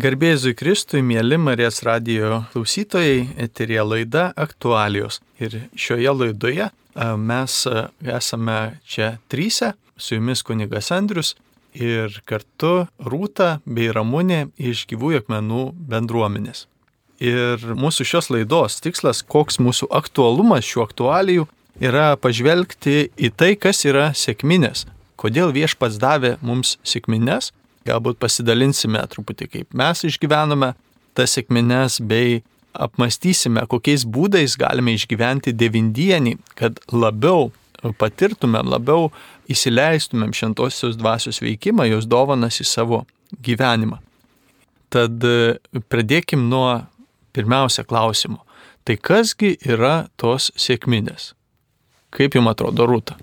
Garbėzui Kristui, mėly Marijos radijo klausytojai, eterija laida aktualijos. Ir šioje laidoje mes esame čia trysia, su jumis kunigas Andrius ir kartu Rūta bei Ramūnė iš gyvųjų akmenų bendruomenės. Ir mūsų šios laidos tikslas, koks mūsų aktualumas šių aktualijų, yra pažvelgti į tai, kas yra sėkminės. Kodėl viešpats davė mums sėkminės Galbūt pasidalinsime truputį, kaip mes išgyvename tas sėkmines, bei apmastysime, kokiais būdais galime išgyventi devindienį, kad labiau patirtumėm, labiau įsileistumėm šventosios dvasios veikimą, jos dovanas į savo gyvenimą. Tad e, pradėkim nuo pirmiausia klausimo. Tai kasgi yra tos sėkminės? Kaip jums atrodo, Rūta?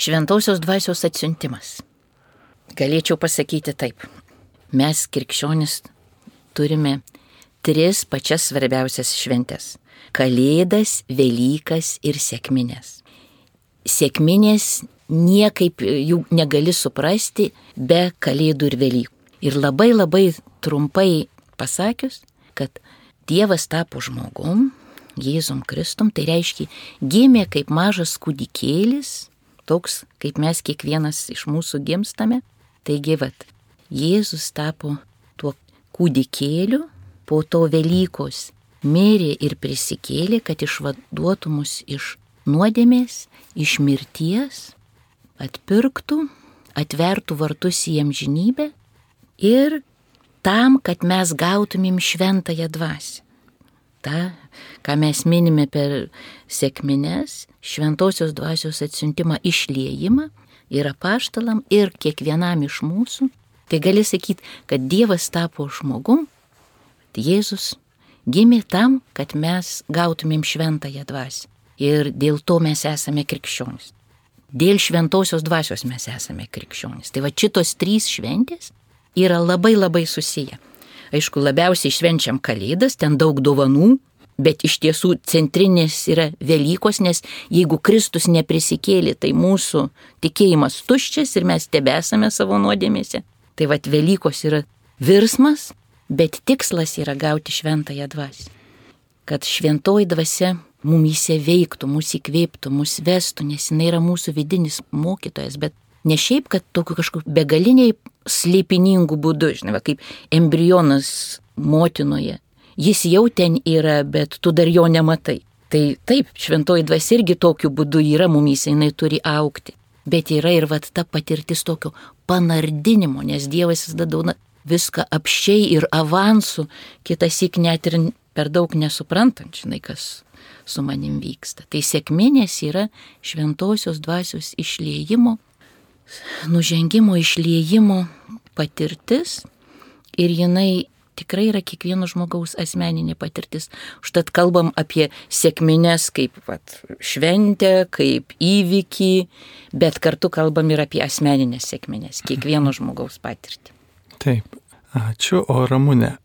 Šventosios dvasios atsiuntimas. Galėčiau pasakyti taip. Mes, krikščionis, turime tris pačias svarbiausias šventės - Kalėdas, Velykas ir Sėkminės. Sėkminės niekaip jų negali suprasti be Kalėdų ir Velykų. Ir labai labai trumpai pasakius, kad Dievas tapo žmogum, Jėzum Kristum, tai reiškia, gimė kaip mažas kūdikėlis, toks kaip mes kiekvienas iš mūsų gimstame, Taigi, vat, Jėzus tapo tuo kūdikėliu, po to Velykos mirė ir prisikėlė, kad išvaduotų mus iš nuodėmės, iš mirties, atpirktų, atvertų vartus į amžinybę ir tam, kad mes gautumėm šventąją dvasę. Ta, ką mes minime per sėkmines, šventosios dvasios atsiuntimą išliejimą, ir apaštalam, ir kiekvienam iš mūsų, tai gali sakyti, kad Dievas tapo žmogum, Jėzus gimė tam, kad mes gautumėm šventąją dvasę. Ir dėl to mes esame krikščionys. Dėl šventosios dvasios mes esame krikščionys. Tai va šitos trys šventės yra labai labai susiję. Aišku, labiausiai švenčiam Kalėdas, ten daug dovanų, Bet iš tiesų centrinės yra Velykos, nes jeigu Kristus neprisikėlė, tai mūsų tikėjimas tuščias ir mes tebesame savo nuodėmėse. Tai vad Velykos yra virsmas, bet tikslas yra gauti šventąją dvasę. Kad šventoji dvasia mumyse veiktų, mūsų įkvėptų, mūsų vestų, nes jinai yra mūsų vidinis mokytojas, bet ne šiaip, kad tokiu kažkokiu begaliniai slėpiningų būdų, žinai, kaip embrionas motinoje jis jau ten yra, bet tu dar jo nematai. Tai taip, šventoji dvasia irgi tokiu būdu yra mumys, jinai turi aukti. Bet yra ir vat ta patirtis tokio panardinimo, nes Dievas vis dauna viską apšiai ir avansų, kitas įk net ir per daug nesuprantant, žinai, kas su manim vyksta. Tai sėkminės yra šventosios dvasios išliejimo, nužengimo išliejimo patirtis ir jinai tikrai yra kiekvieno žmogaus asmeninė patirtis. Užtat kalbam apie sėkminės kaip vat, šventę, kaip įvykį, bet kartu kalbam ir apie asmeninės sėkminės, kiekvieno žmogaus patirtį. Taip, ačiū, o Ramūne.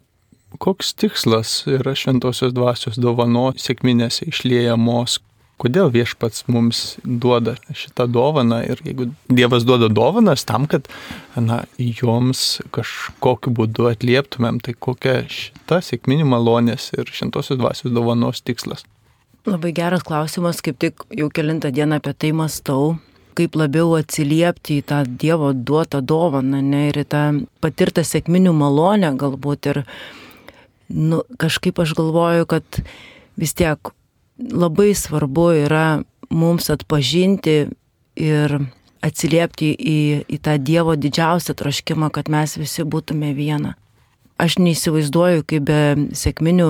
Koks tikslas yra šventosios dvasios dovano sėkminėse išliejamos, kodėl viešpats mums duoda šitą dovaną ir jeigu Dievas duoda dovanas tam, kad na, joms kažkokiu būdu atlieptumėm, tai kokia šita sėkminių malonės ir šventosios dvasios dovanos tikslas. Labai geras klausimas, kaip tik jau kilintą dieną apie tai mastau, kaip labiau atsiliepti į tą Dievo duotą dovaną ne, ir į tą patirtą sėkminių malonę galbūt. Ir nu, kažkaip aš galvoju, kad vis tiek labai svarbu yra mums atpažinti ir atsiliepti į, į tą Dievo didžiausią troškimą, kad mes visi būtume viena. Aš neįsivaizduoju, kaip be sėkminių,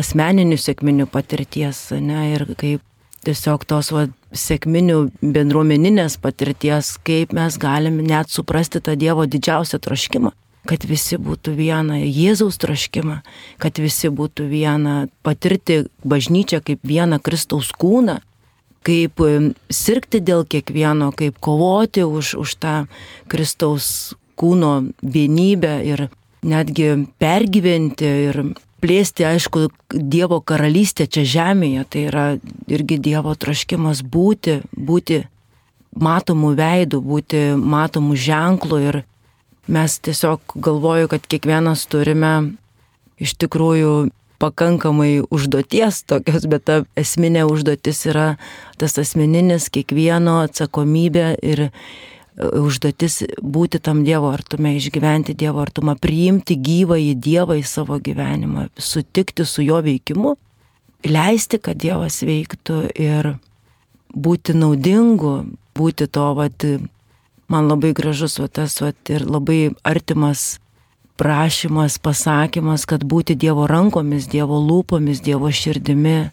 asmeninių sėkminių patirties, ne, ir kaip tiesiog tos va, sėkminių bendruomeninės patirties, kaip mes galime net suprasti tą Dievo didžiausią troškimą kad visi būtų viena, Jėzaus troškimą, kad visi būtų viena, patirti bažnyčią kaip vieną Kristaus kūną, kaip sirgti dėl kiekvieno, kaip kovoti už, už tą Kristaus kūno vienybę ir netgi pergyventi ir plėsti, aišku, Dievo karalystę čia žemėje, tai yra irgi Dievo troškimas būti, būti matomų veidų, būti matomų ženklų ir mes tiesiog galvoju, kad kiekvienas turime iš tikrųjų pakankamai užduoties tokios, bet ta esminė užduotis yra tas asmeninis kiekvieno atsakomybė ir e, užduotis būti tam Dievo artume, išgyventi Dievo artumą, priimti gyvą į Dievą į savo gyvenimą, sutikti su jo veikimu, leisti, kad Dievas veiktų ir būti naudingu, būti to, vat, man labai gražus, vat, tas, vat, ir labai artimas prašymas, pasakymas, kad būti Dievo rankomis, Dievo lūpomis, Dievo širdimi,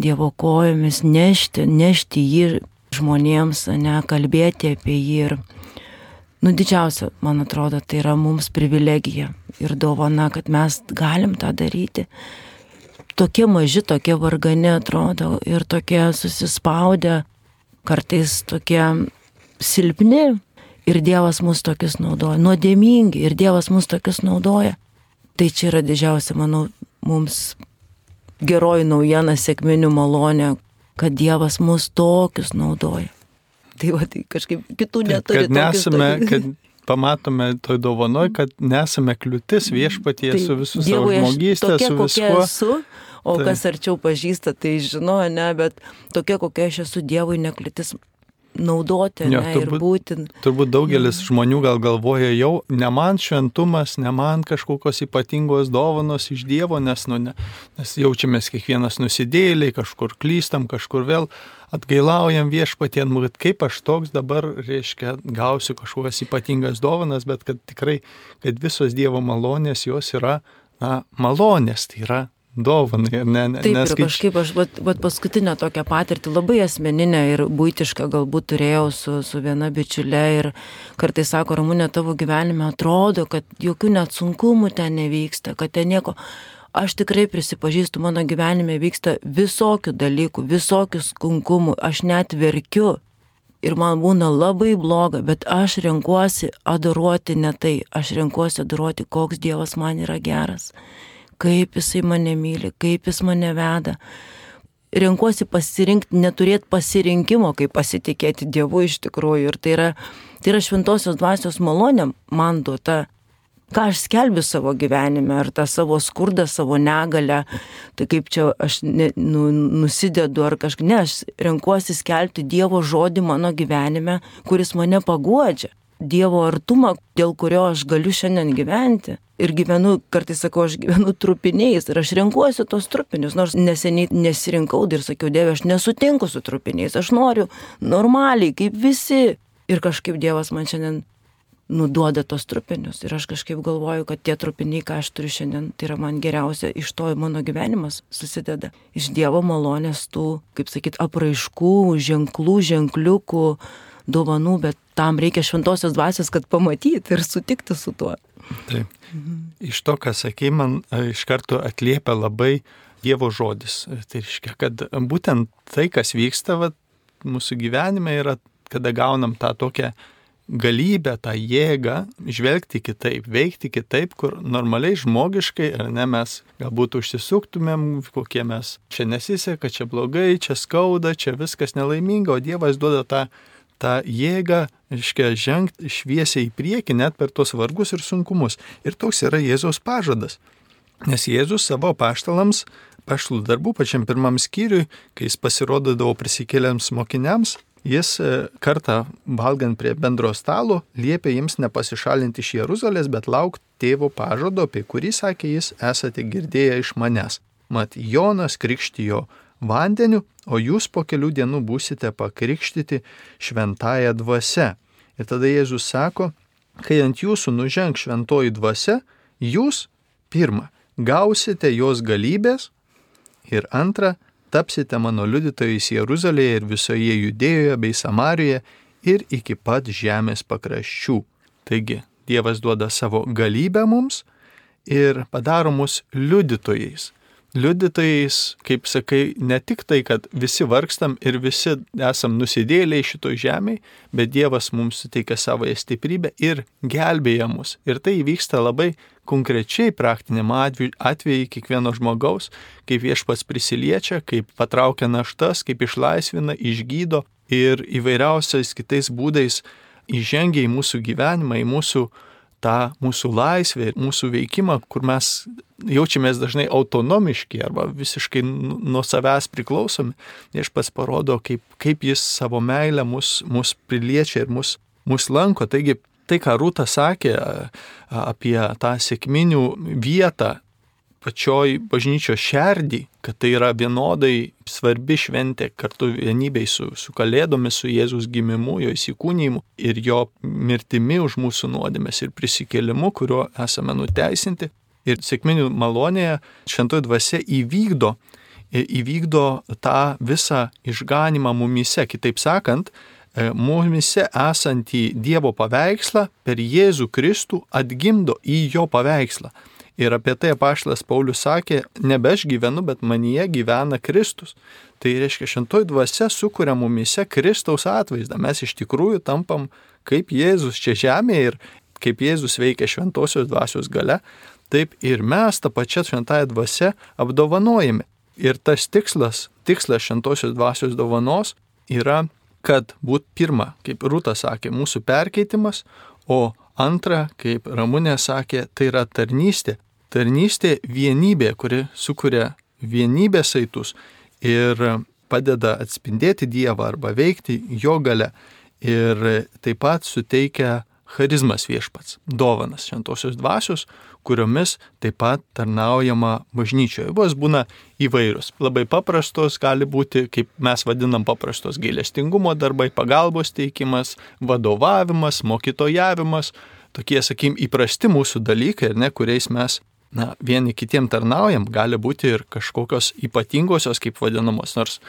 Dievo kojomis, nešti, nešti jį žmonėms, ne kalbėti apie jį. Ir, nu, didžiausia, man atrodo, tai yra mums privilegija ir dovana, kad mes galim tą daryti. Tokie maži, tokie vargani atrodo ir tokie susispaudę, kartais tokie silpni, Ir Dievas mus tokius naudoja. Nuodėmingi ir Dievas mus tokius naudoja. Tai čia yra didžiausia, manau, mums geroji naujiena, sėkminių malonė, kad Dievas mus tokius naudoja. Tai va, tai kažkaip kitų neturi. Kad nesame, kad pamatome toj dovanoj, kad nesame kliūtis viešpatie tai su visų savo žmogystė, su viskuo. Esu, o tai. kas arčiau pažįsta, tai žino, ne, bet tokia kokia aš esu Dievui nekliūtis naudoti jo, ne, turbūt, ir būti. Turbūt daugelis ja. žmonių gal galvoja jau, ne man šventumas, ne man kažkokios ypatingos dovanos iš Dievo, nes, nu, ne, nes jaučiamės kiekvienas nusidėliai, kažkur klystam, kažkur vėl atgailaujam viešpatien, nu, kad kaip aš toks dabar, reiškia, gausiu kažkokias ypatingas dovanas, bet kad tikrai, kad visos Dievo malonės jos yra, na, malonės, tai yra dovanai, ne, ne. Taip, ir kažkaip aš, bet, bet paskutinę tokią patirtį labai asmeninę ir būtišką galbūt turėjau su, su viena bičiulė ir kartais sako, Ramūnė, tavo gyvenime atrodo, kad jokių net sunkumų ten nevyksta, kad ten nieko. Aš tikrai prisipažįstu, mano gyvenime vyksta visokių dalykų, visokių sunkumų, aš net verkiu. Ir man būna labai bloga, bet aš renkuosi adoruoti ne tai, aš renkuosi adoruoti, koks Dievas man yra geras kaip jisai mane myli, kaip jis mane veda. Renkuosi pasirinkti, neturėti pasirinkimo, kaip pasitikėti Dievu iš tikrųjų. Ir tai yra, tai yra šventosios dvasios malonė man duota. Ką aš skelbiu savo gyvenime, ar tą savo skurdą, savo negalę, tai kaip čia aš ne, nu, nusidedu ar kažkaip, ne, aš renkuosi skelbti Dievo žodį mano gyvenime, kuris mane paguodžia. Dievo artumą, dėl kurio aš galiu šiandien gyventi. Ir gyvenu, kartais sakau, aš gyvenu trupiniais ir aš renkuosi tos trupinius, nors neseniai nesirinkau ir sakiau, Dieve, aš nesutinku su trupiniais, aš noriu normaliai, kaip visi. Ir kažkaip Dievas man šiandien nuduoda tos trupinius. Ir aš kažkaip galvoju, kad tie trupiniai, ką aš turiu šiandien, tai yra man geriausia, iš to mano gyvenimas susideda. Iš Dievo malonės tų, kaip sakyt, apraiškų, ženklų, ženkliukų, dovanų, bet tam reikia šventosios dvasios, kad pamatyti ir sutikti su tuo. Taip. Mhm. Iš to, ką sakė, man e, iš karto atliepia labai Dievo žodis. Tai reiškia, kad būtent tai, kas vyksta vat, mūsų gyvenime, yra, kada gaunam tą tokią galybę, tą jėgą žvelgti kitaip, veikti kitaip, kur normaliai žmogiškai, ar ne, mes galbūt užsisuktumėm, kokie mes čia nesiseka, čia blogai, čia skauda, čia viskas nelaiminga, o Dievas duoda tą tą jėgą, reiškia, žengti šviesiai į priekį net per tos vargus ir sunkumus. Ir toks yra Jėzaus pažadas. Nes Jėzus savo paštalams, paštalų darbų pačiam pirmam skyriui, kai jis pasirodydavo prisikėliams mokiniams, jis e, kartą valgant prie bendro stalo liepė jiems nepasišalinti iš Jeruzalės, bet laukti tėvo pažado, apie kurį sakė jis, esate girdėję iš manęs. Mat Jonas krikštijo vandeniu, o jūs po kelių dienų būsite pakrikštyti šventąją dvasę. Ir tada Jėzus sako, kai ant jūsų nuženg šventoji dvasia, jūs pirmą gausite jos galybės ir antrą tapsite mano liudytojais Jeruzalėje ir visoje Judėjoje bei Samarijoje ir iki pat žemės pakraščių. Taigi Dievas duoda savo galybę mums ir padaro mus liudytojais liudytojais, kaip sakai, ne tik tai, kad visi vargstam ir visi esam nusidėliai šito žemėje, bet Dievas mums suteikia savo stiprybę ir gelbėja mus. Ir tai vyksta labai konkrečiai praktiniam atveju kiekvieno žmogaus, kaip viešpats prisiliečia, kaip patraukia naštas, kaip išlaisvina, išgydo ir įvairiausiais kitais būdais įžengia į mūsų gyvenimą, į mūsų tą mūsų laisvę ir mūsų veikimą, kur mes jaučiamės dažnai autonomiški arba visiškai nuo savęs priklausomi, viešpats parodo, kaip, kaip jis savo meilę mus, mus priliečia ir mus, mus lanko. Taigi tai, ką Rūta sakė apie tą sėkminių vietą pačioj bažnyčios šerdį, kad tai yra vienodai svarbi šventė kartu vienybei su, su Kalėdomis, su Jėzus gimimu, jo įsikūnymu ir jo mirtimi už mūsų nuodėmės ir prisikėlimu, kuriuo esame nuteisinti. Ir sėkminių malonėje šventoji dvasia įvykdo, įvykdo tą visą išganimą mumise. Kitaip sakant, e, mumise esantį Dievo paveikslą per Jėzų Kristų atgimdo į jo paveikslą. Ir apie tai apaštalas Paulius sakė, nebe aš gyvenu, bet manyje gyvena Kristus. Tai reiškia, šentoji dvasia sukuria mumise Kristaus atvaizdą. Mes iš tikrųjų tampam kaip Jėzus čia žemėje ir kaip Jėzus veikia šventosios dvasios gale, taip ir mes tą pačią šventąją dvasę apdovanojame. Ir tas tikslas, tikslas šventosios dvasios dovanos yra, kad būt pirma, kaip Rūta sakė, mūsų perkeitimas, o Antra, kaip Ramūnė sakė, tai yra tarnystė. Tarnystė vienybė, kuri sukuria vienybės saitus ir padeda atspindėti Dievą arba veikti jo gale. Ir taip pat suteikia charizmas viešpats, dovanas šventosios dvasios, kuriomis taip pat tarnaujama bažnyčioje. Vos būna įvairios. Labai paprastos gali būti, kaip mes vadinam, paprastos gailestingumo darbai, pagalbos teikimas, vadovavimas, mokytojavimas, tokie, sakykim, įprasti mūsų dalykai, ne, kuriais mes na, vieni kitiem tarnaujam, gali būti ir kažkokios ypatingosios, kaip vadinamos, nors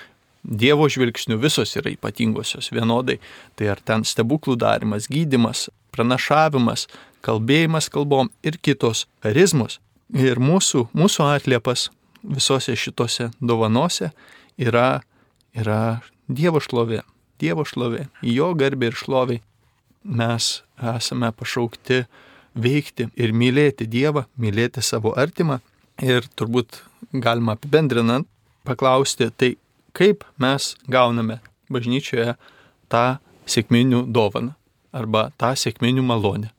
Dievo žvilgsnių visos yra ypatingosios vienodai. Tai ar ten stebuklų darimas, gydimas, pranašavimas, kalbėjimas kalbom ir kitos charizmos. Ir mūsų, mūsų atliepas visose šitose dovanose yra, yra Dievo šlovė. Dievo šlovė. Jo garbę ir šlovė mes esame pašaukti veikti ir mylėti Dievą, mylėti savo artimą. Ir turbūt galima apibendrinant paklausti, tai kaip mes gauname bažnyčioje tą sėkminių dovaną arba tą sėkminių malonę.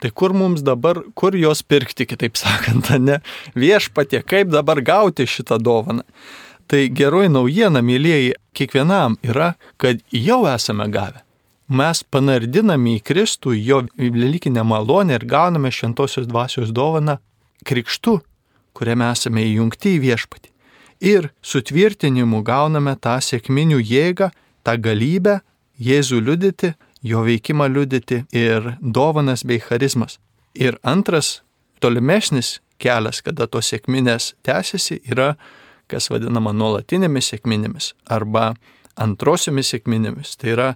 Tai kur mums dabar, kur jos pirkti, kitaip sakant, ne? Viešpatie, kaip dabar gauti šitą dovaną? Tai geroji naujiena, mėlyjeji, kiekvienam yra, kad jau esame gavę. Mes panardiname į Kristų jo velykinę malonę ir gauname šventosios dvasios dovaną krikštu, kuriame esame įjungti į viešpatį. Ir sutvirtinimu gauname tą sėkminių jėgą, tą galybę Jėzų liudyti jo veikimą liudyti ir dovanas bei charizmas. Ir antras, tolimesnis kelias, kada tos sėkminės tęsiasi, yra, kas vadinama nuolatinėmis sėkminėmis arba antrosiomis sėkminėmis. Tai yra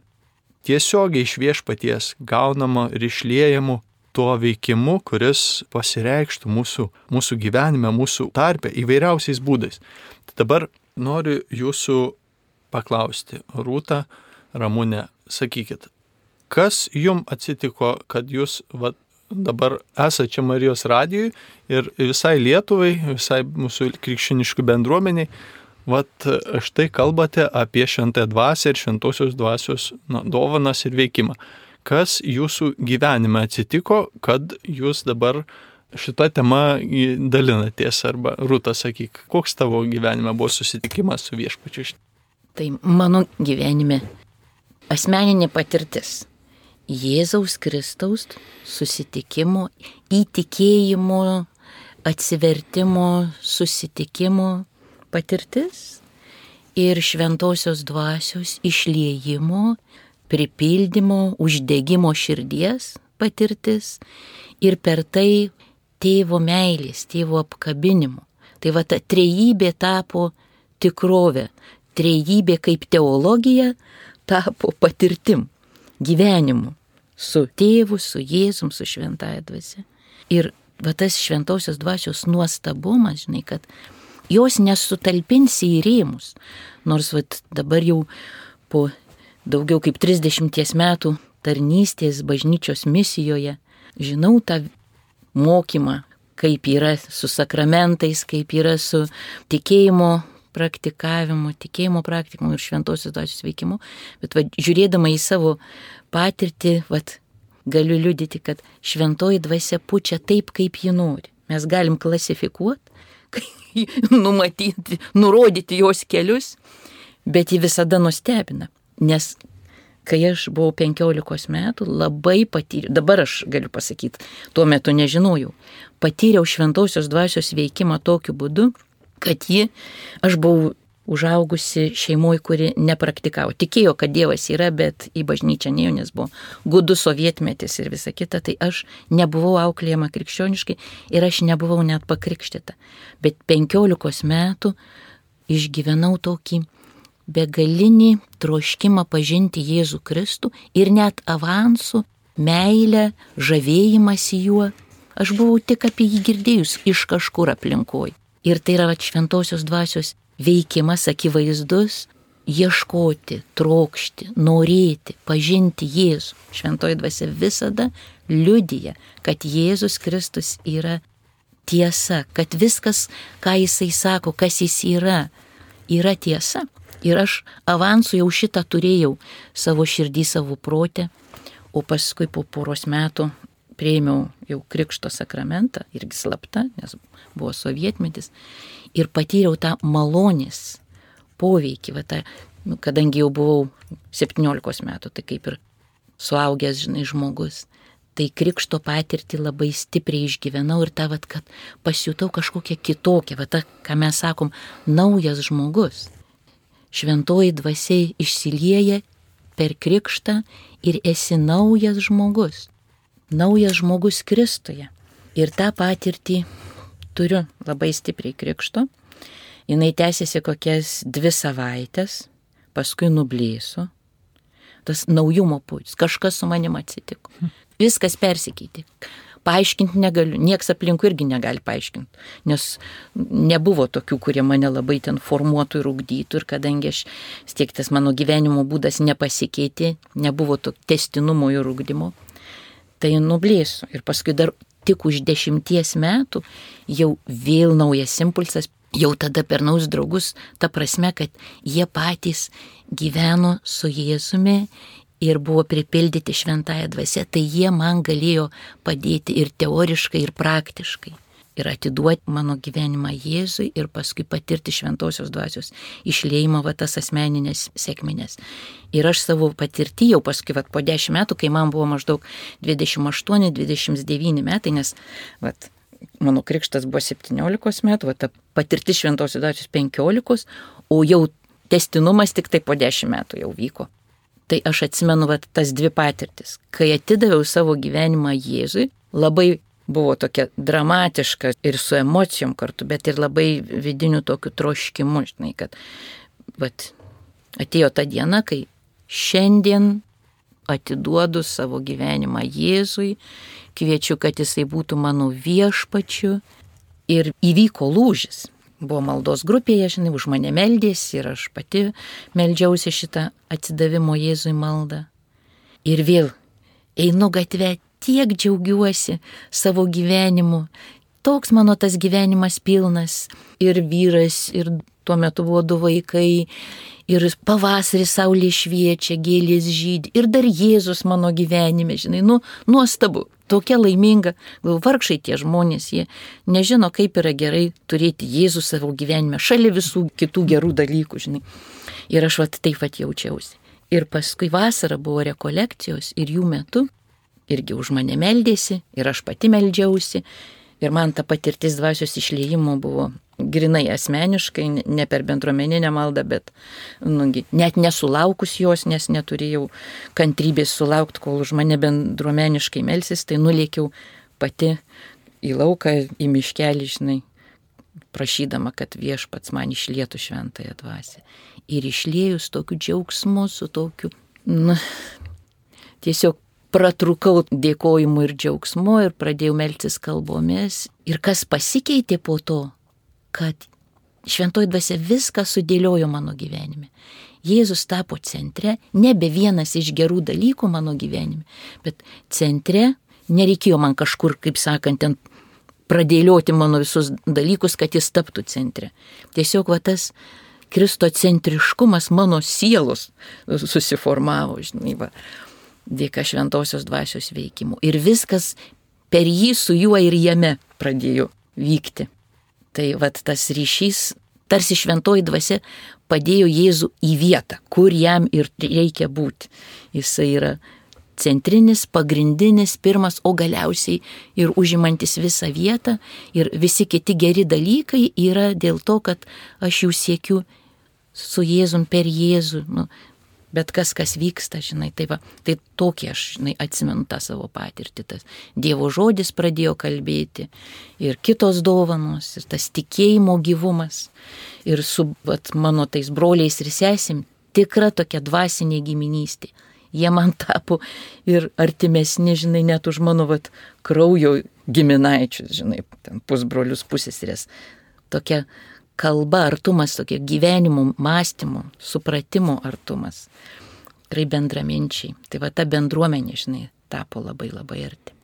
tiesiogiai iš viešpaties gaunama ir išliejamų tuo veikimu, kuris pasireikštų mūsų, mūsų gyvenime, mūsų tarpe įvairiausiais būdais. Tai dabar noriu jūsų paklausti, Rūta, Ramūnė, sakykit, kas jum atsitiko, kad jūs va, dabar esate čia Marijos radijui ir visai Lietuvai, visai mūsų krikščioniškų bendruomeniai, vat štai kalbate apie šventąją dvasę ir šventosios dvasios na, dovanas ir veikimą. Kas jūsų gyvenime atsitiko, kad jūs dabar šitą temą dalinatės arba Rūta, sakyk, koks tavo gyvenime buvo susitikimas su viešpačiu? Tai mano gyvenime asmeninė patirtis. Jėzaus Kristaus susitikimo, įtikėjimo, atsivertimo, susitikimo patirtis ir šventosios dvasios išliejimo, pripildymo, uždegimo širdies patirtis ir per tai tėvo meilės, tėvo apkabinimo. Tai va ta trejybė tapo tikrovė, trejybė kaip teologija tapo patirtim gyvenimu su tėvu, su Jėzum, su šventąją dvasia. Ir va tas šventosios dvasios nuostabumas, žinai, kad jos nesutalpinsi į rėmus. Nors va dabar jau po daugiau kaip 30 metų tarnystės bažnyčios misijoje žinau tą mokymą, kaip yra su sakramentais, kaip yra su tikėjimo praktikavimu, tikėjimo praktikumu ir šventosios dvasios veikimu, bet va, žiūrėdama į savo patirtį, va, galiu liudyti, kad šventoji dvasia pučia taip, kaip ji nori. Mes galim klasifikuoti, numatyti, nurodyti jos kelius, bet ji visada nustebina. Nes kai aš buvau 15 metų, labai patyriau, dabar aš galiu pasakyti, tuo metu nežinojau, patyriau šventosios dvasios veikimą tokiu būdu, kad ji, aš buvau užaugusi šeimoje, kuri nepraktikavo. Tikėjo, kad Dievas yra, bet į bažnyčią neėjo, nes buvo gudus sovietmetis ir visa kita. Tai aš nebuvau auklėjama krikščioniškai ir aš nebuvau net pakrikštyta. Bet 15 metų išgyvenau tokį begalinį troškimą pažinti Jėzų Kristų ir net avansų, meilę, žavėjimąsi juo. Aš buvau tik apie jį girdėjus iš kažkur aplinkoj. Ir tai yra šventosios dvasios veikimas akivaizdus ieškoti, trokšti, norėti, pažinti Jėzų. Šventoji dvasia visada liudyja, kad Jėzus Kristus yra tiesa, kad viskas, ką jisai sako, kas jis yra, yra tiesa. Ir aš avansų jau šitą turėjau savo širdį, savo protę, o paskui po poros metų prieimiau jau Krikšto sakramentą, irgi slapta, nes buvo sovietmetis, ir patyriau tą malonės poveikį, va, tą, nu, kadangi jau buvau 17 metų, tai kaip ir suaugęs, žinai, žmogus. Tai krikšto patirtį labai stipriai išgyvenau ir tą, vat, kad pasijutau kažkokią kitokią, va, tą, ką mes sakom, naujas žmogus šventoji dvasiai išsilieja per krikštą ir esi naujas žmogus. Naujas žmogus Kristuje. Ir tą patirtį turiu labai stipriai krikšto. Jis tęsiasi kokias dvi savaitės, paskui nublėsiu. Tas naujumo pūtis, kažkas su manim atsitiko. Viskas persikeitė paaiškinti negaliu, nieks aplinkui irgi negali paaiškinti, nes nebuvo tokių, kurie mane labai ten formuotų ir ugdytų ir kadangi aš tiek tas mano gyvenimo būdas nepasikeitė, nebuvo to testinumo ir ugdymo, tai nublėsiu ir paskui dar tik už dešimties metų jau vėl naujas impulsas jau tada per naus draugus, ta prasme, kad jie patys gyveno su Jėzumi ir buvo pripildyti šventąją dvasę, tai jie man galėjo padėti ir teoriškai, ir praktiškai. Ir atiduoti mano gyvenimą Jėzui ir paskui patirti šventosios dvasios išleimą va tas asmeninės sėkminės. Ir aš savo patirtį jau paskui, va po dešimt metų, kai man buvo maždaug 28-29 metai, nes va, mano krikštas buvo 17 metų, va ta patirti šventosios dvasios 15, o jau testinumas tik tai po 10 metų jau vyko. Tai aš atsimenu vat, tas dvi patirtis. Kai atidaviau savo gyvenimą Jėzui, labai buvo tokia dramatiška ir su emocijom kartu, bet ir labai vidiniu tokiu troškimu, žinai, kad vat, atėjo ta diena, kai šiandien atiduodu savo gyvenimą Jėzui, kviečiu, kad jisai būtų mano viešpačiu ir įvyko lūžis buvo maldos grupėje, žinai, už mane meldėsi ir aš pati meldžiausi šitą atsidavimo Jėzui maldą. Ir vėl einu gatvę, tiek džiaugiuosi savo gyvenimu. Toks mano tas gyvenimas pilnas. Ir vyras, ir tuo metu buvo du vaikai. Ir pavasarį saulė šviečia, gėlės žydė. Ir dar Jėzus mano gyvenime, žinai, nu, nuostabu tokia laiminga, gal vargšai tie žmonės, jie nežino, kaip yra gerai turėti Jėzų savo gyvenime, šalia visų kitų gerų dalykų, žinai. Ir aš vat taip pat jaučiausi. Ir paskui vasara buvo rekolekcijos ir jų metu irgi už mane meldėsi ir aš pati meldžiausi. Ir man ta patirtis dvasios išleimo buvo grinai asmeniškai, ne per bendruomeninę maldą, bet nu, net nesulaukus jos, nes neturėjau kantrybės sulaukti, kol už mane bendruomeniškai melsis, tai nulėkiau pati į lauką, į miškelį, žinai, prašydama, kad viešpats man išlietų šventąją dvasę. Ir išliejus tokiu džiaugsmu, su tokiu, nu, tiesiog pratrukau dėkojimu ir džiaugsmu ir pradėjau meltis kalbomis. Ir kas pasikeitė po to, kad šventoji dvasia viską sudėliojo mano gyvenime. Jėzus tapo centre, nebe vienas iš gerų dalykų mano gyvenime, bet centre nereikėjo man kažkur, kaip sakant, ten pradėlioti mano visus dalykus, kad jis taptų centre. Tiesiog va tas kristocentriškumas mano sielos susiformavo, žinai, va. Dėka šventosios dvasios veikimų. Ir viskas per jį su juo ir jame pradėjo vykti. Tai vad tas ryšys, tarsi šventoji dvasia padėjo Jėzų į vietą, kur jam ir reikia būti. Jisai yra centrinis, pagrindinis, pirmas, o galiausiai ir užimantis visą vietą. Ir visi kiti geri dalykai yra dėl to, kad aš jų siekiu su Jėzum per Jėzų. Nu, bet kas, kas vyksta, žinai, tai va, tai tokie aš, žinai, atsimenu tą savo patirtį, tas Dievo žodis pradėjo kalbėti ir kitos dovanos, ir tas tikėjimo gyvumas, ir su vat, mano tais broliais ir sesim tikra tokia dvasinė giminystė. Jie man tapo ir artimesni, žinai, net už mano vat, kraujo giminaičius, žinai, ten pusbrolius, pusėsrės. Tokia kalba artumas, tokia gyvenimo, mąstymo, supratimo artumas. Tikrai bendraminčiai. Tai va ta bendruomenė, žinai, tapo labai labai arti.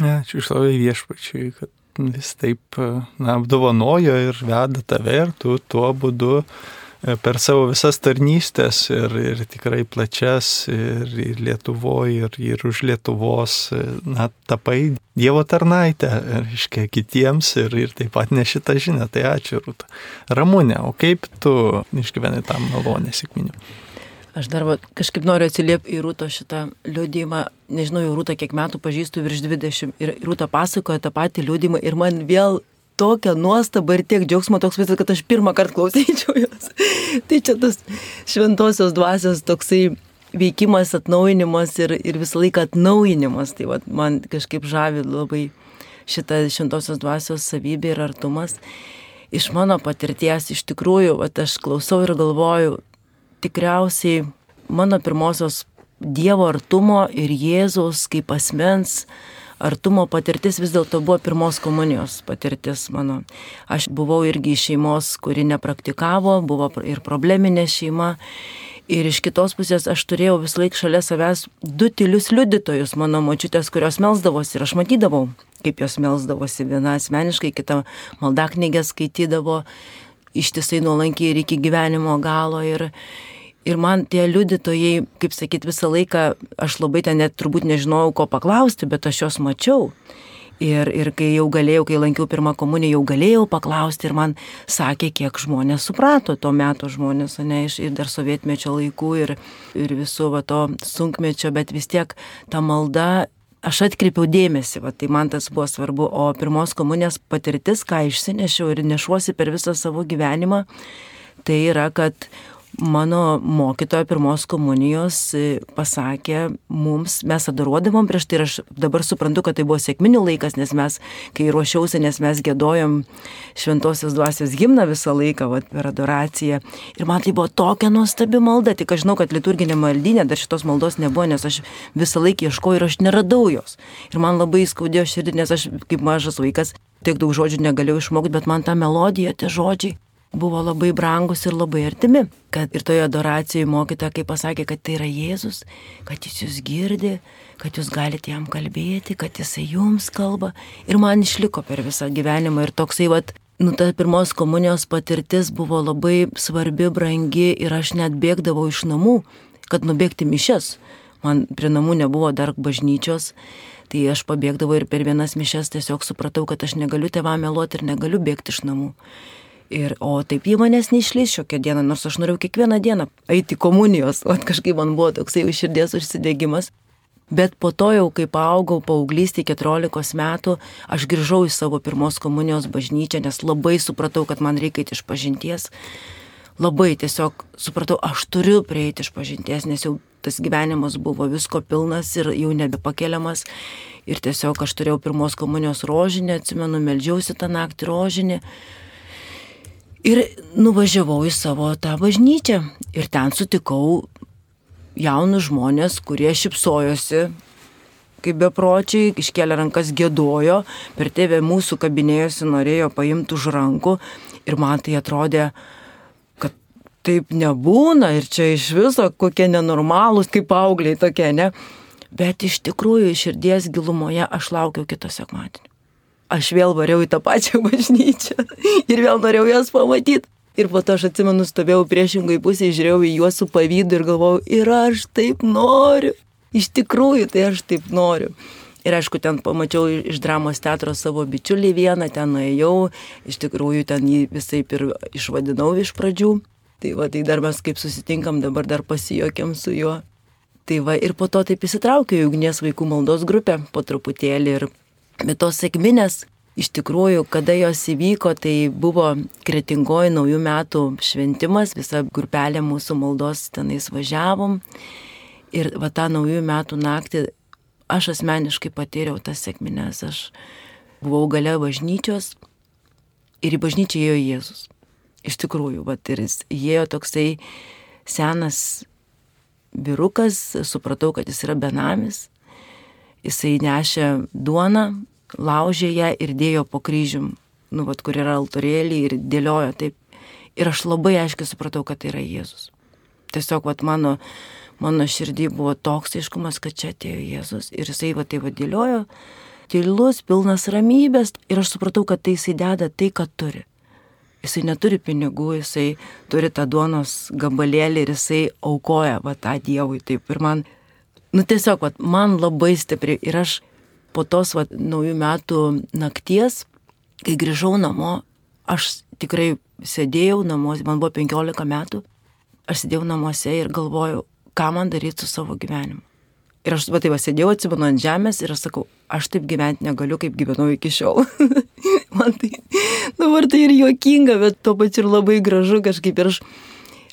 Ačiū iš labai viešpačiui, kad vis taip na, apdovanojo ir veda tave ir tu tuo būdu E, per savo visas tarnystės ir, ir tikrai plačias ir, ir Lietuvoje, ir, ir už Lietuvos, e, na, tapai Dievo tarnaitę, reiškia, kitiems ir, ir taip pat ne šitą žinią. Tai ačiū, Rūta. Ramūnė, o kaip tu išgyveni tam malonę sėkminių? Aš dar va, kažkaip noriu atsiliepti į Rūto šitą liūdimą. Nežinau, jau Rūta kiek metų pažįstu, virš 20. Ir Rūta pasakoja tą patį liūdimą ir man vėl tokia nuostaba ir tiek džiaugsmo toks visas, kad aš pirmą kartą klausyčiau jos. tai čia tas šventosios dvasios toksai veikimas, atnaujinimas ir, ir visą laiką atnaujinimas. Tai vat, man kažkaip žavi labai šitą šventosios dvasios savybė ir artumas. Iš mano patirties iš tikrųjų, vat, aš klausau ir galvoju, tikriausiai mano pirmosios Dievo artumo ir Jėzaus kaip asmens artumo patirtis vis dėlto buvo pirmos komunijos patirtis mano. Aš buvau irgi iš šeimos, kuri nepraktikavo, buvo ir probleminė šeima. Ir iš kitos pusės aš turėjau vis laik šalia savęs du tylius liudytojus, mano močiutės, kurios melsdavosi ir aš matydavau, kaip jos melsdavosi. Viena asmeniškai, kita maldaknygė skaitydavo ištisai nuolankiai ir iki gyvenimo galo. Ir, Ir man tie liudytojai, kaip sakyt, visą laiką, aš labai ten net turbūt nežinojau, ko paklausti, bet aš juos mačiau. Ir, ir kai jau galėjau, kai lankiau pirmą komuniją, jau galėjau paklausti ir man sakė, kiek žmonės suprato to meto žmonės, ne iš ir dar sovietmečio laikų ir, ir visų va to sunkmečio, bet vis tiek ta malda, aš atkreipiau dėmesį, va, tai man tas buvo svarbu, o pirmos komunijos patirtis, ką išsinešiau ir nešuosi per visą savo gyvenimą, tai yra, kad mano mokytoja pirmos komunijos e, pasakė mums, mes adoruodavom prieš tai ir aš dabar suprantu, kad tai buvo sėkminių laikas, nes mes, kai ruošiausi, nes mes gėdojom šventosios dvasios gimną visą laiką vat, per adoraciją. Ir man tai buvo tokia nuostabi malda, tik aš žinau, kad liturginė maldinė dar šitos maldos nebuvo, nes aš visą laiką ieškojau ir aš neradau jos. Ir man labai skaudėjo širdį, nes aš kaip mažas vaikas tiek daug žodžių negalėjau išmokti, bet man ta melodija, tie žodžiai buvo labai brangus ir labai artimi. Kad ir toje adoracijoje mokytoja, kai pasakė, kad tai yra Jėzus, kad jis jūs girdi, kad jūs galite jam kalbėti, kad jisai jums kalba. Ir man išliko per visą gyvenimą ir toksai, vat, nu, ta pirmos komunijos patirtis buvo labai svarbi, brangi ir aš net bėgdavau iš namų, kad nubėgti mišes. Man prie namų nebuvo dar bažnyčios, tai aš pabėgdavau ir per vienas mišes tiesiog supratau, kad aš negaliu tėvą meluoti ir negaliu bėgti iš namų. Ir, o taip jie manęs neišlys šiokią dieną, nors aš norėjau kiekvieną dieną eiti komunijos, o kažkaip man buvo toksai širdies užsidegimas. Bet po to jau, kai paaugau paauglystį 14 metų, aš grįžau į savo pirmos komunijos bažnyčią, nes labai supratau, kad man reikia iš pažinties. Labai tiesiog supratau, aš turiu prieiti iš pažinties, nes jau tas gyvenimas buvo visko pilnas ir jau nebepakeliamas. Ir tiesiog aš turėjau pirmos komunijos rožinį, atsimenu, melžiausi tą naktį rožinį. Ir nuvažiavau į savo tą bažnyčią. Ir ten sutikau jaunus žmonės, kurie šipsojosi, kaip bepročiai, iškelia rankas gėdojo, per tėvę mūsų kabinėjosi, norėjo paimti už rankų. Ir man tai atrodė, kad taip nebūna. Ir čia iš viso kokie nenormalūs, kaip augliai tokie, ne? Bet iš tikrųjų širdies gilumoje aš laukiau kito sekmadienio aš vėl variau į tą pačią bažnyčią ir vėl norėjau jas pamatyti. Ir po to aš atsimenu, stovėjau priešingai pusėje, žiūrėjau į juos su pavydu ir galvojau, ir aš taip noriu. Iš tikrųjų, tai aš taip noriu. Ir aišku, ten pamačiau iš dramos teatro savo bičiulį vieną, ten nuėjau, iš tikrųjų ten jį visai ir išvadinau iš pradžių. Tai va, tai dar mes kaip susitinkam, dabar dar pasijokėm su juo. Tai va, ir po to taip įsitraukiau į ugnies vaikų maldos grupę po truputėlį. Ir bet tos sėkminės, iš tikrųjų, kada jos įvyko, tai buvo kretingoji naujų metų šventimas, visa grupelė mūsų maldos tenais važiavom. Ir va tą naujųjų metų naktį aš asmeniškai patyriau tas sėkmines. Aš buvau gale bažnyčios ir į bažnyčią įėjo Jėzus. Iš tikrųjų, va ir jis įėjo toksai senas vyrukas, supratau, kad jis yra benamis. Jisai nešė duoną, laužė ją ir dėjo po kryžium, nu, vat, kur yra altorėlį ir dėliojo taip. Ir aš labai aiškiai supratau, kad tai yra Jėzus. Tiesiog, vat, mano mano širdį buvo toks aiškumas, kad čia atėjo Jėzus ir jisai va tai vadėliojo, tylus, pilnas ramybės ir aš supratau, kad tai jisai deda tai, ką turi. Jisai neturi pinigų, jisai turi tą duonos gabalėlį ir jisai aukoja va tą Dievui. Taip ir man, nu tiesiog, va, man labai stipriai ir aš po tos va, naujų metų nakties, kai grįžau namo, aš tikrai sėdėjau namuose, man buvo 15 metų, aš sėdėjau namuose ir galvojau, ką man daryti su savo gyvenimu. Ir aš, va, tai va, sėdėjau, atsimenu ant žemės ir aš sakau, aš taip gyventi negaliu, kaip gyvenau iki šiol. man tai dabar tai ir juokinga, bet tuo pačiu ir labai gražu kažkaip. Ir aš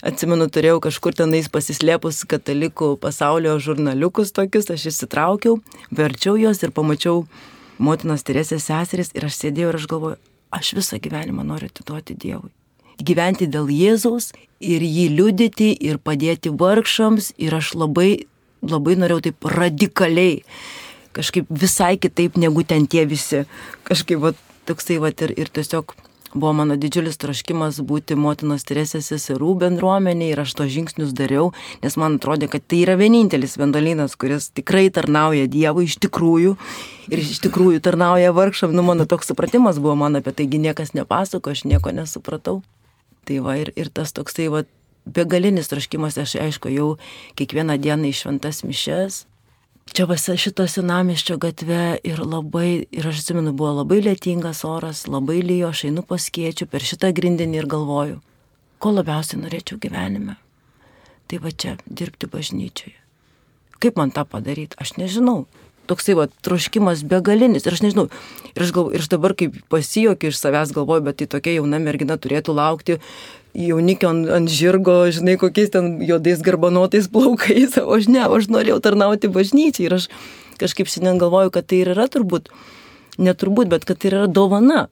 atsimenu, turėjau kažkur tenais pasislėpus katalikų pasaulio žurnaliukus tokius, aš įsitraukiau, verčiau juos ir pamačiau motinos Teresės seseris ir aš sėdėjau ir aš galvoju, aš visą gyvenimą noriu atiduoti Dievui gyventi dėl Jėzaus ir jį liudyti ir padėti vargšams. Ir aš labai, labai norėjau taip radikaliai, kažkaip visai kitaip negu ten tie visi. Kažkaip va, toksai va ir, ir tiesiog buvo mano didžiulis troškimas būti motinos Teresės seserų bendruomenė ir aš to žingsnius dariau, nes man atrodė, kad tai yra vienintelis vendolinas, kuris tikrai tarnauja Dievui iš tikrųjų ir iš tikrųjų tarnauja vargšam. Nu, mano toks supratimas buvo, man apie taigi niekas nepasako, aš nieko nesupratau. Tai va ir, ir tas toksai va begalinis troškimas, aš aišku, jau kiekvieną dieną į šventas mišes. Čia visa šito senamiščio gatve ir labai, ir aš atsimenu, buvo labai lėtingas oras, labai lyjo, aš einu paskiečiu per šitą grindinį ir galvoju, ko labiausiai norėčiau gyvenime. Tai va čia dirbti bažnyčioje. Kaip man tą padaryti, aš nežinau toksai va troškimas begalinis. Ir aš nežinau, ir aš, gal, ir aš dabar kaip pasijokiu iš savęs galvoju, bet tai tokia jauna mergina turėtų laukti jaunikio ant, ant žirgo, žinai, kokiais ten juodais garbanotais plaukais, o aš ne, aš norėjau tarnauti bažnyčiai. Ir aš kažkaip šiandien galvoju, kad tai ir yra turbūt, neturbūt, bet kad tai yra dovana.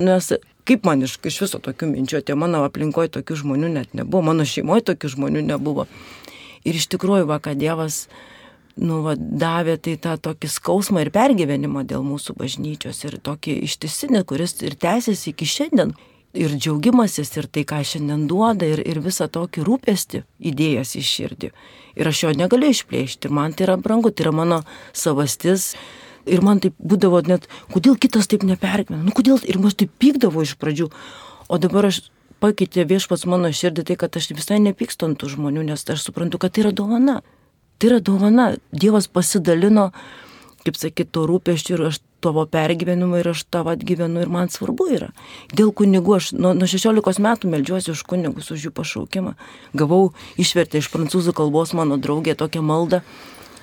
Nes kaip man iš, iš viso tokių minčių, tie mano aplinkoje tokių žmonių net nebuvo, mano šeimoje tokių žmonių nebuvo. Ir iš tikrųjų, va, kad Dievas nu, va, davė tai tą tokį skausmą ir pergyvenimą dėl mūsų bažnyčios ir tokį ištisinį, kuris ir tęsiasi iki šiandien. Ir džiaugimasis ir tai, ką šiandien duoda, ir, ir visą tokį rūpestį įdėjęs į širdį. Ir aš jo negaliu išplėšti, ir man tai yra brangu, tai yra mano savastis. Ir man taip būdavo net, kodėl kitas taip nepergyvena, nu kodėl, ir aš taip pykdavo iš pradžių. O dabar aš pakeitė viešpats mano širdį tai, kad aš visai nepykstu ant tų žmonių, nes aš suprantu, kad tai yra dovana. Tai yra dovana. Dievas pasidalino, kaip sakyt, to rūpeščių ir aš tavo pergyvenimą ir aš tavo atgyvenu ir man svarbu yra. Dėl kunigų aš nuo, nuo 16 metų melžiuosi už kunigus, už jų pašaukimą. Gavau išvertę iš prancūzų kalbos mano draugė tokią maldą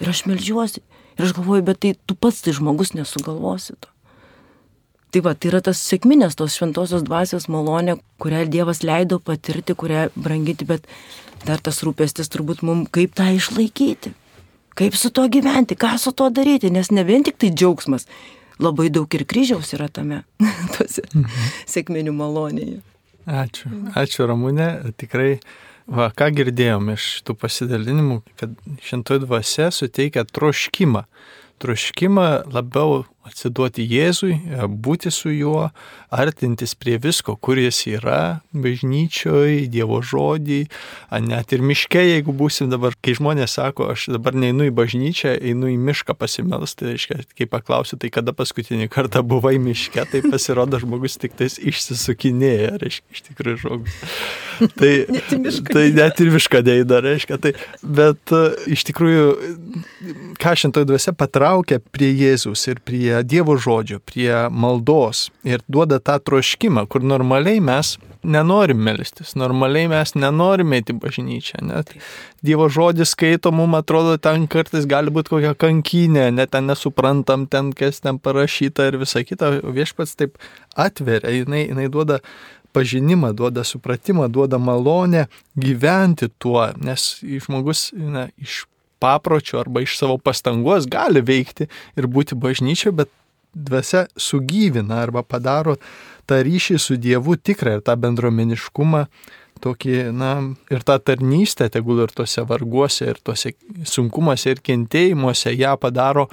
ir aš melžiuosi. Ir aš galvoju, bet tai tu pats tai žmogus nesugalvosi to. Tai va, tai yra tas sėkminės, tos šventosios dvasios malonė, kurią Dievas leido patirti, kurią brangyti, bet dar tas rūpestis turbūt mums, kaip tą išlaikyti, kaip su to gyventi, ką su to daryti, nes ne vien tik tai džiaugsmas, labai daug ir kryžiaus yra tame, tose mhm. sėkminių malonėje. Ačiū, ačiū Ramūnė, tikrai, va, ką girdėjom iš tų pasidalinimų, kad šintoji dvasia suteikia troškimą, troškimą labiau atsiduoti Jėzui, būti su juo, artintis prie visko, kur jis yra, bažnyčioje, Dievo žodį, net ir miške, jeigu būsim dabar, kai žmonės sako, aš dabar neinu į bažnyčią, einu į mišką pasimelsti, tai reiškia, kai paklausiu, tai kada paskutinį kartą buvai miške, tai pasirodo žmogus tik tais išsisukinėja, reiškia, iš tikrųjų žmogus. Tai, tai net ir mišką neįda, reiškia. Tai, bet e, iš tikrųjų, ką šintoji dvasia patraukia prie Jėzus ir prie Dievo žodžio, prie maldos ir duoda tą troškimą, kur normaliai mes nenorim melstis, normaliai mes nenorim eiti bažnyčią. Net Dievo žodis skaito, mums atrodo, ten kartais gali būti kokia kankinė, net ten nesuprantam, ten kas ten parašyta ir visa kita. Viešpats taip atveria, jinai, jinai duoda pažinimą, duoda supratimą, duoda malonę gyventi tuo, nes žmogus na, iš papročio arba iš savo pastangos gali veikti ir būti bažnyčia, bet dvasia sugyvina arba padaro tą ryšį su Dievu tikrą ir tą bendromeniškumą, tokį, na, ir tą tarnystę, tegul ir tose varguose, ir tose sunkumuose, ir kentėjimuose ją padaro,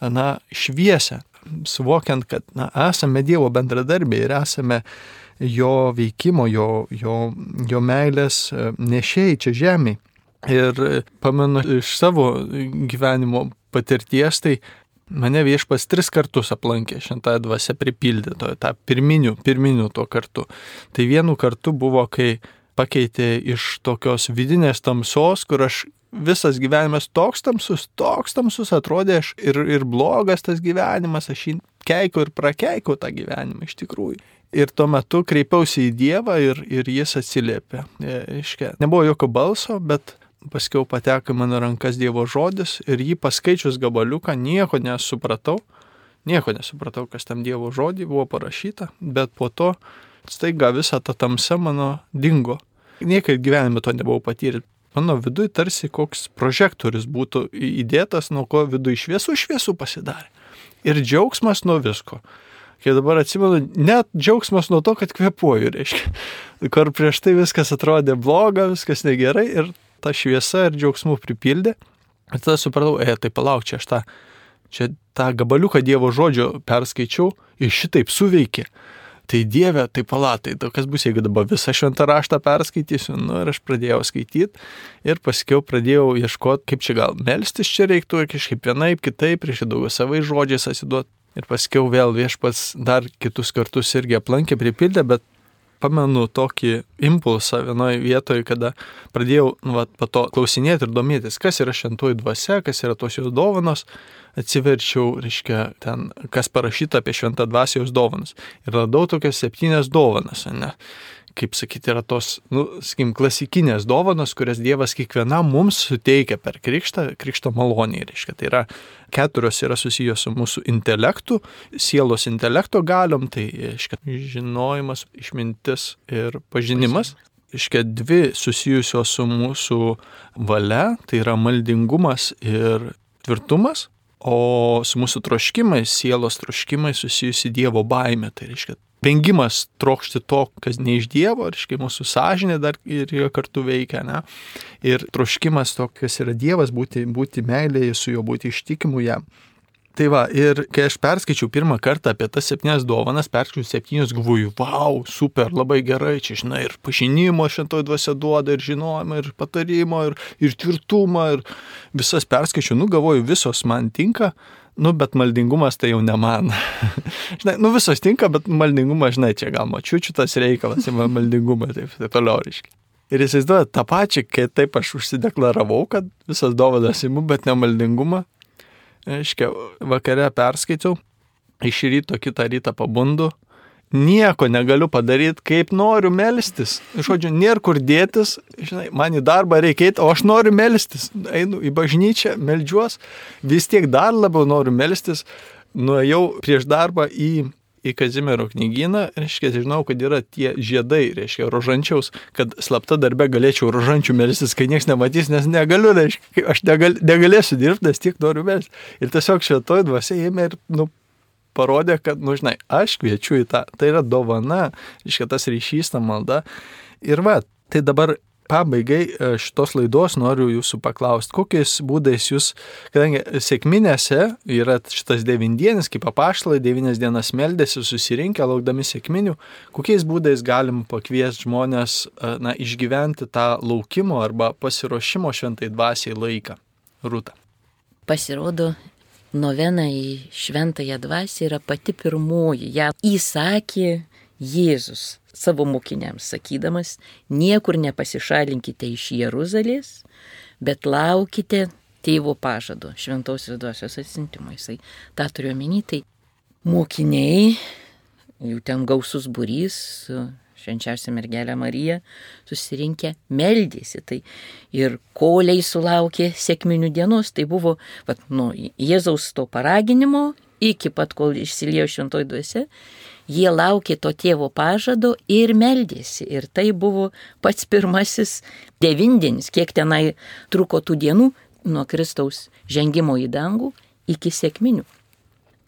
na, šviesę, suvokiant, kad, na, esame Dievo bendradarbiai ir esame jo veikimo, jo, jo, jo meilės e, nešėjai čia žemėje. Ir pamenu iš savo gyvenimo patirties, tai Mane viešpas tris kartus aplankė šventąją dvasę pripildytoje, tą pirminių, pirminių tuo kartu. Tai vienu kartu buvo, kai pakeitė iš tokios vidinės tamsos, kur aš visas gyvenimas toks tamsus, toks tamsus atrodė aš ir, ir blogas tas gyvenimas, aš jį keikau ir prakeikau tą gyvenimą iš tikrųjų. Ir tuo metu kreipiausi į Dievą ir, ir jis atsiliepė. Iškia, nebuvo jokio balso, bet paskiau pateko mano rankas Dievo žodis ir jį paskaičius gabaliuką nieko nesupratau, nieko nesupratau, kas tam Dievo žodį buvo parašyta, bet po to staiga visa ta tamsa mano dingo. Niekad gyvenime to nebuvau patyręs. Mano viduje tarsi koks prožektorius būtų įdėtas, nuo ko viduje šviesų šviesų pasidarė. Ir džiaugsmas nuo visko. Kai dabar atsimenu, net džiaugsmas nuo to, kad kvepuoju, reiškia. Kur prieš tai viskas atrodė bloga, viskas negerai ir ta šviesa ir džiaugsmų pripildė. Ir tada supratau, e, tai palauk, čia aš tą, čia tą gabaliuką Dievo žodžio perskaičiau ir šitaip suveikė. Tai Dieve, tai palatai, tai kas bus, jeigu dabar visą šventą raštą perskaitysiu. Nu, ir aš pradėjau skaityti ir paskiau pradėjau ieškoti, kaip čia gal melstis čia reiktų kažkaip vienaip, kitaip, prieš daugiau savai žodžiais asiduoti. Ir paskiau vėl viešpats dar kitus kartus irgi aplankė, pripildė, bet pamenu tokį impulsą vienoje vietoje, kada pradėjau nu, va, po to klausinėti ir domėtis, kas yra šventoji dvasia, kas yra tos jos dovanos, atsiverčiau, reiškia, ten, kas parašyta apie šventą dvasios dovanas. Ir radau tokias septynias dovanas, ne? Kaip sakyti, yra tos, nu, sakykim, klasikinės dovanos, kurias Dievas kiekvienam mums suteikia per krikštą, krikšto malonį. Reiškia, tai yra keturios yra susijęs su mūsų intelektu, sielos intelekto galiom, tai, reiškia, žinojimas, išmintis ir pažinimas. Iškia dvi susijusios su mūsų valia, tai yra maldingumas ir tvirtumas, o su mūsų troškimais, sielos troškimais susijusi Dievo baime, tai reiškia vengimas trokšti to, kas ne iš Dievo, reiškia mūsų sąžinė dar ir kartu veikia, ne? Ir troškimas to, kas yra Dievas, būti, būti meilėje su juo, būti ištikimu jam. Tai va, ir kai aš perskaičiau pirmą kartą apie tas septynias dovanas, perskaičiau septynias, galvoju, wow, super, labai gerai, čia, žinai, ir pažinimo šventoji dvasia duoda, ir žinojimo, ir patarimo, ir, ir tvirtumą, ir visas perskaičiau, nu, galvoju, visos man tinka, Nu, bet maldingumas tai jau ne man. žinai, nu visos tinka, bet maldingumas, žinai, čia gal mačiučių tas reikalas, maldingumas, taip, taip toliau reiškia. Ir įsivaizduoju tą pačią, kai taip aš užsideklaravau, kad visas dovanas įimu, bet ne maldingumą. Reiškia, vakare perskaičiau, iš ryto kitą rytą pabundu, nieko negaliu padaryti, kaip noriu melstis. Žodžiu, nėra kur dėtis, žinai, man į darbą reikia eiti, o aš noriu melstis. Einu į bažnyčią, melžiuos, vis tiek dar labiau noriu melstis. Nuėjau prieš darbą į, į Kazimiero knygyną, reiškia, žinau, kad yra tie žiedai, reiškia, rožančiaus, kad slapta darbe galėčiau rožančių melstis, kai niekas nematys, nes negaliu, reiškia, aš negal, negalėsiu dirbti, nes tiek noriu melstis. Ir tiesiog šitoj dvasia ėmė ir, nu, parodė, kad, nu žinai, aš kviečiu į tą, tai yra dovana, reiškia tas ryšys, ta malda. Ir va, tai dabar pabaigai e, šitos laidos noriu jūsų paklausti, kokiais būdais jūs, kadangi sėkminėse yra šitas devindienis, kaip apaštalai, devynias dienas meldėsi, susirinkę, laukdami sėkminių, kokiais būdais galim pakviesti žmonės e, na, išgyventi tą laukimo arba pasiruošimo šventai dvasiai laiką. Rūta. Pasirodo, novena į šventąją dvasę yra pati pirmoji. Ja įsakė Jėzus savo mokiniams, sakydamas, niekur nepasišalinkite iš Jeruzalės, bet laukite tėvo pažado, šventosios dvasios atsintimo. Jisai tą turiu omeny, tai mokiniai, jų ten gausus būrys, švenčiausia mergelė Marija, susirinkę meldėsi. Tai ir koliai sulaukė sėkminių dienos, tai buvo vat, nu, Jėzaus to paraginimo iki pat kol išsiliejo šventoj duose, jie laukė to tėvo pažado ir meldėsi. Ir tai buvo pats pirmasis devindienis, kiek tenai truko tų dienų nuo Kristaus žengimo į dangų iki sėkminių.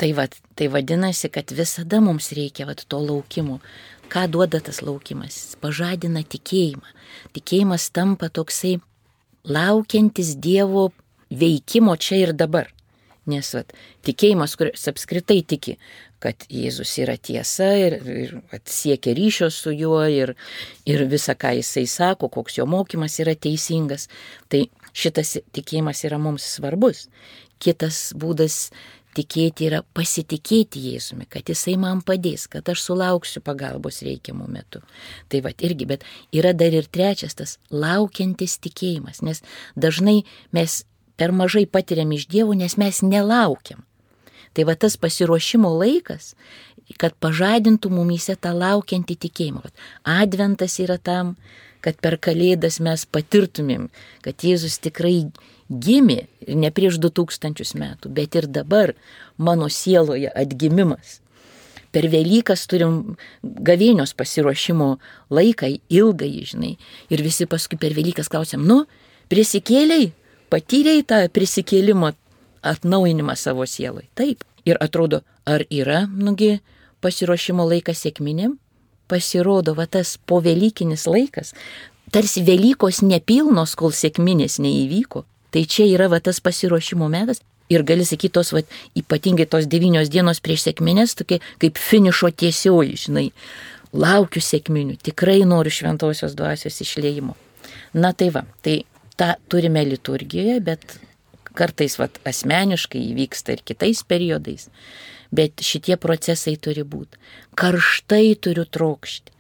Tai, vat, tai vadinasi, kad visada mums reikia vat, to laukimo. Ką duoda tas laukimas? Pažadina tikėjimą. Tikėjimas tampa toksai laukiantis Dievo veikimo čia ir dabar. Nes vat, tikėjimas, kuris apskritai tiki, kad Jėzus yra tiesa ir, ir vat, siekia ryšio su juo ir, ir visa, ką jisai sako, koks jo mokymas yra teisingas, tai šitas tikėjimas yra mums svarbus. Kitas būdas tikėti yra pasitikėti Jėzumi, kad Jisai man padės, kad aš sulauksiu pagalbos reikiamų metų. Tai va irgi, bet yra dar ir trečias tas laukiantis tikėjimas, nes dažnai mes per mažai patiriam iš Dievo, nes mes nelaukiam. Tai va tas pasiruošimo laikas, kad pažadintų mumyse tą laukiantį tikėjimą. Adventas yra tam, kad per Kalėdas mes patirtumėm, kad Jėzus tikrai gimė ne prieš 2000 metų, bet ir dabar mano sieloje atgimimas. Per Velykas turim gavėnios pasiruošimo laiką, ilgai, žinai. Ir visi paskui per Velykas klausiam, nu, prisikėliai, patyrėjai tą prisikėlimą atnaujinimą savo sieloj. Taip. Ir atrodo, ar yra, nugi, pasiruošimo laikas sėkminėm? Pasirodo, va tas povelykinis laikas, tarsi Velykos nepilnos, kol sėkminės neįvyko. Tai čia yra va tas pasiruošimo metas. Ir gali sakyti, tos, va, ypatingai tos devynios dienos prieš sėkminės, tokie kaip finišo tiesioji, žinai. Laukiu sėkminių, tikrai noriu šventosios dvasios išleimo. Na tai va, tai tą turime liturgijoje, bet kartais va, asmeniškai įvyksta ir kitais periodais. Bet šitie procesai turi būti. Karštai turiu trokšti.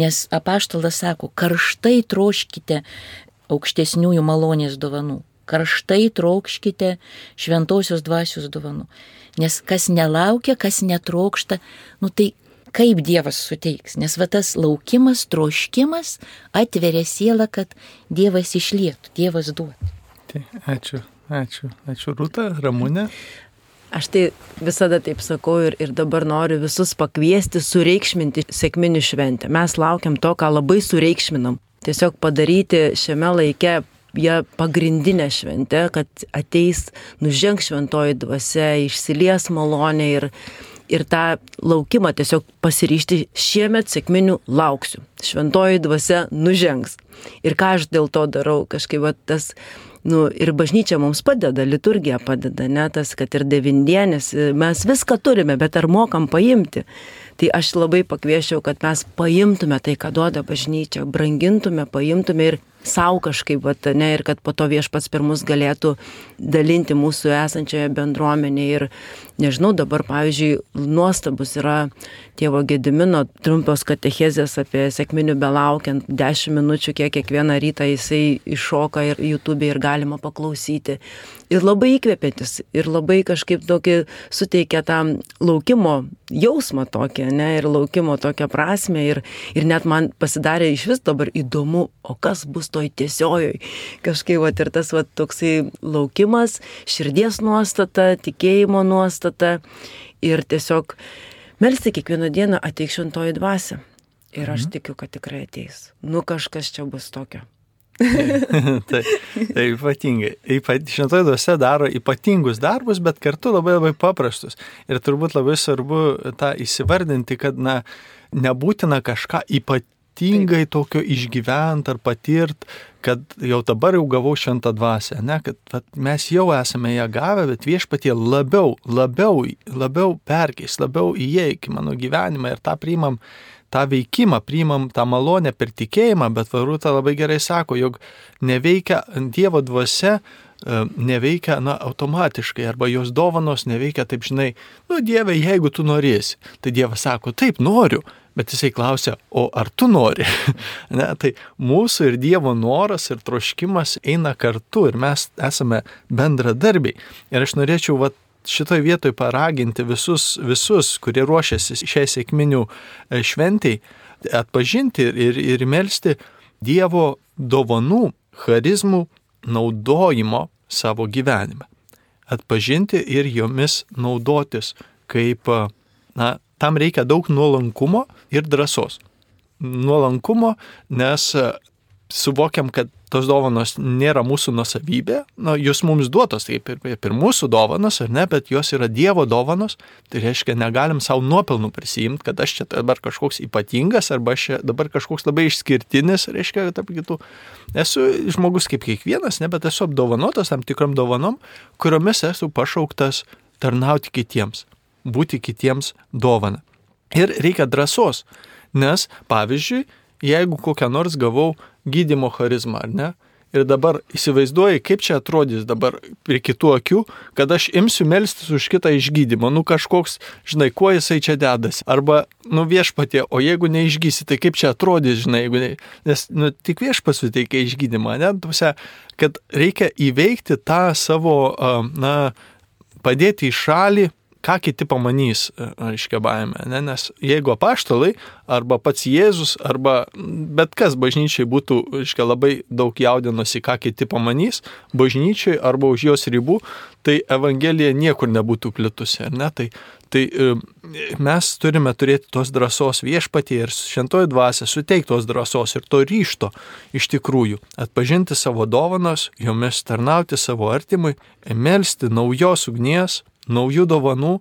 Nes apaštalas sako, karštai troškite aukštesniųjų malonės dovanų karštai trokškite šventosios dvasios dovanų. Nes kas nelaukia, kas netrokšta, nu tai kaip Dievas suteiks. Nes va tas laukimas, troškimas atveria sielą, kad Dievas išlietų, Dievas duotų. Tai ačiū, ačiū, ačiū Rūta, Ramūnė. Aš tai visada taip sakau ir, ir dabar noriu visus pakviesti sureikšminti sėkminių šventę. Mes laukiam to, ką labai sureikšminam. Tiesiog padaryti šiame laike jie pagrindinė šventė, kad ateis, nuženg šventoji dvasia, išsilies malonė ir, ir tą laukimą tiesiog pasiryšti šiemet sėkminių lauksiu. Šventoji dvasia nužengs. Ir ką aš dėl to darau, kažkaip va, tas, nu, ir bažnyčia mums padeda, liturgija padeda, ne tas, kad ir devindienis, mes viską turime, bet ar mokam paimti. Tai aš labai pakviešiau, kad mes paimtume tai, ką duoda bažnyčia, brangintume, paimtume ir savo kažkaip, vat, ne, ir kad po to viešpats per mus galėtų dalinti mūsų esančioje bendruomenėje. Ir nežinau, dabar, pavyzdžiui, nuostabus yra tėvo Gedimino trumpos katechezės apie sėkminių belaukiant, 10 minučių, kiek kiekvieną rytą jisai iššoka ir YouTube ir galima paklausyti. Ir labai įkvepiantis, ir labai kažkaip tokį suteikia tam laukimo jausmą tokį, ne, ir laukimo tokią prasme. Ir, ir net man pasidarė iš vis dabar įdomu, o kas bus toj tiesiojoj. Kažkaip, va, ir tas, va, toksai laukimas, širdies nuostata, tikėjimo nuostata. Ir tiesiog melsti kiekvieną dieną ateik šventoji dvasia. Ir aš mhm. tikiu, kad tikrai ateis. Nu kažkas čia bus tokio. tai, tai ypatingai. Ypat, šventoji dvasia daro ypatingus darbus, bet kartu labai labai paprastus. Ir turbūt labai svarbu tą įsivardinti, kad na, nebūtina kažką ypatingai ypatingai tokio išgyvent ar patirt, kad jau dabar jau gavau šventą dvasę, ne, kad vat, mes jau esame ją gavę, bet viešpatie labiau, labiau, labiau perkeis, labiau įeik į mano gyvenimą ir tą priimam tą veikimą, priimam tą malonę per tikėjimą, bet Varūta labai gerai sako, jog neveikia Dievo dvasia, e, neveikia, na, automatiškai, arba jos dovanos neveikia taip, žinai, nu, Dieve, jeigu tu norėsi. Tai Dievas sako, taip, noriu, bet jisai klausia, o ar tu nori? ne, tai mūsų ir Dievo noras ir troškimas eina kartu ir mes esame bendradarbiai. Ir aš norėčiau, vat, šitoj vietoj paraginti visus, visus kurie ruošiasi šiai sėkminių e, šventiai, atpažinti ir, ir melstį Dievo dovanų, charizmų naudojimo savo gyvenime. Atpažinti ir jomis naudotis, kaip, na, tam reikia daug nuolankumo ir drąsos. Nuolankumo, nes e, suvokiam, kad tos dovanos nėra mūsų nusavybė, nu, jūs mums duotos, taip ir, ir mūsų dovanos, ar ne, bet jos yra Dievo dovanos, tai reiškia, negalim savo nuopelnų prisijimti, kad aš čia dabar kažkoks ypatingas, arba aš čia dabar kažkoks labai išskirtinis, reiškia, tarp kitų. Esu žmogus kaip kiekvienas, ne, bet esu apdovanotas tam tikrom dovanom, kuriomis esu pašauktas tarnauti kitiems, būti kitiems dovana. Ir reikia drąsos, nes, pavyzdžiui, jeigu kokią nors gavau gydimo charizmą, ar ne? Ir dabar įsivaizduoji, kaip čia atrodys dabar prie kitų akių, kad aš imsiu melstis už kitą išgydymą. Nu kažkoks, žinai, kuo jisai čia dedasi. Arba, nu viešpatie, o jeigu neišgysi, tai kaip čia atrodys, žinai, jeigu ne... Nes, nu, tik viešpas suteikia išgydymą, ne? Tuose, kad reikia įveikti tą savo, na, padėti į šalį ką kiti pamanys, e, reiškia baimė. Ne? Nes jeigu apaštalai, arba pats Jėzus, arba bet kas bažnyčiai būtų, reiškia, labai daug jaudinosi, ką kiti pamanys, bažnyčiai arba už jos ribų, tai Evangelija niekur nebūtų plitusi. Ne? Tai, tai e, mes turime turėti tos drąsos viešpatie ir šentoji dvasia suteikti tos drąsos ir to ryšto iš tikrųjų atpažinti savo dovanas, jomis tarnauti savo artimui, melstį naujos ugnies, naujų dovanų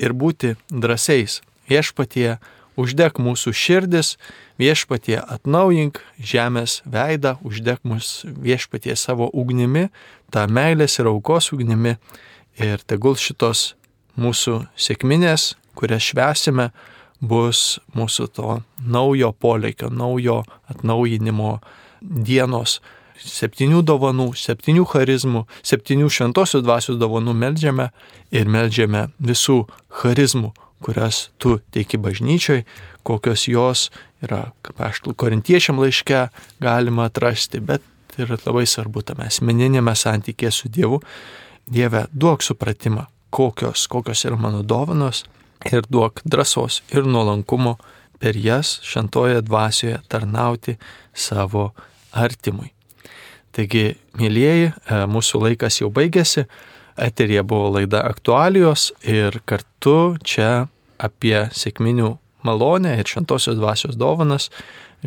ir būti drąsiais. Viešpatie, uždek mūsų širdis, viešpatie atnaujink žemės veidą, uždek mus viešpatie savo ugnimi, tą meilės ir aukos ugnimi ir tegul šitos mūsų sėkminės, kurias švesime, bus mūsų to naujo poleikio, naujo atnaujinimo dienos septynių dovanų, septynių charizmų, septynių šventosios dvasios dovanų melžiame ir melžiame visų charizmų, kurias tu teiki bažnyčiai, kokios jos yra, kaip aš korintiečiam laiške galima atrasti, bet yra labai svarbu tame asmeninėme santykėje su Dievu. Dieve, duok supratimą, kokios, kokios yra mano dovanos ir duok drąsos ir nuolankumo per jas šentoje dvasioje tarnauti savo artimui. Taigi, mėlyjeji, e, mūsų laikas jau baigėsi, eterija buvo laida aktualijos ir kartu čia apie sėkminių malonę ir šventosios dvasios dovanas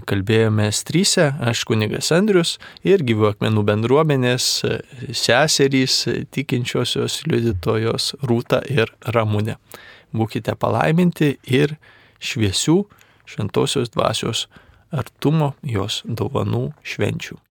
kalbėjome stryse, aš kunigas Andrius ir gyvų akmenų bendruomenės e, seserys tikinčiosios liudytojos Rūta ir Ramūnė. Būkite palaiminti ir šviesių šventosios dvasios artumo jos dovanų švenčių.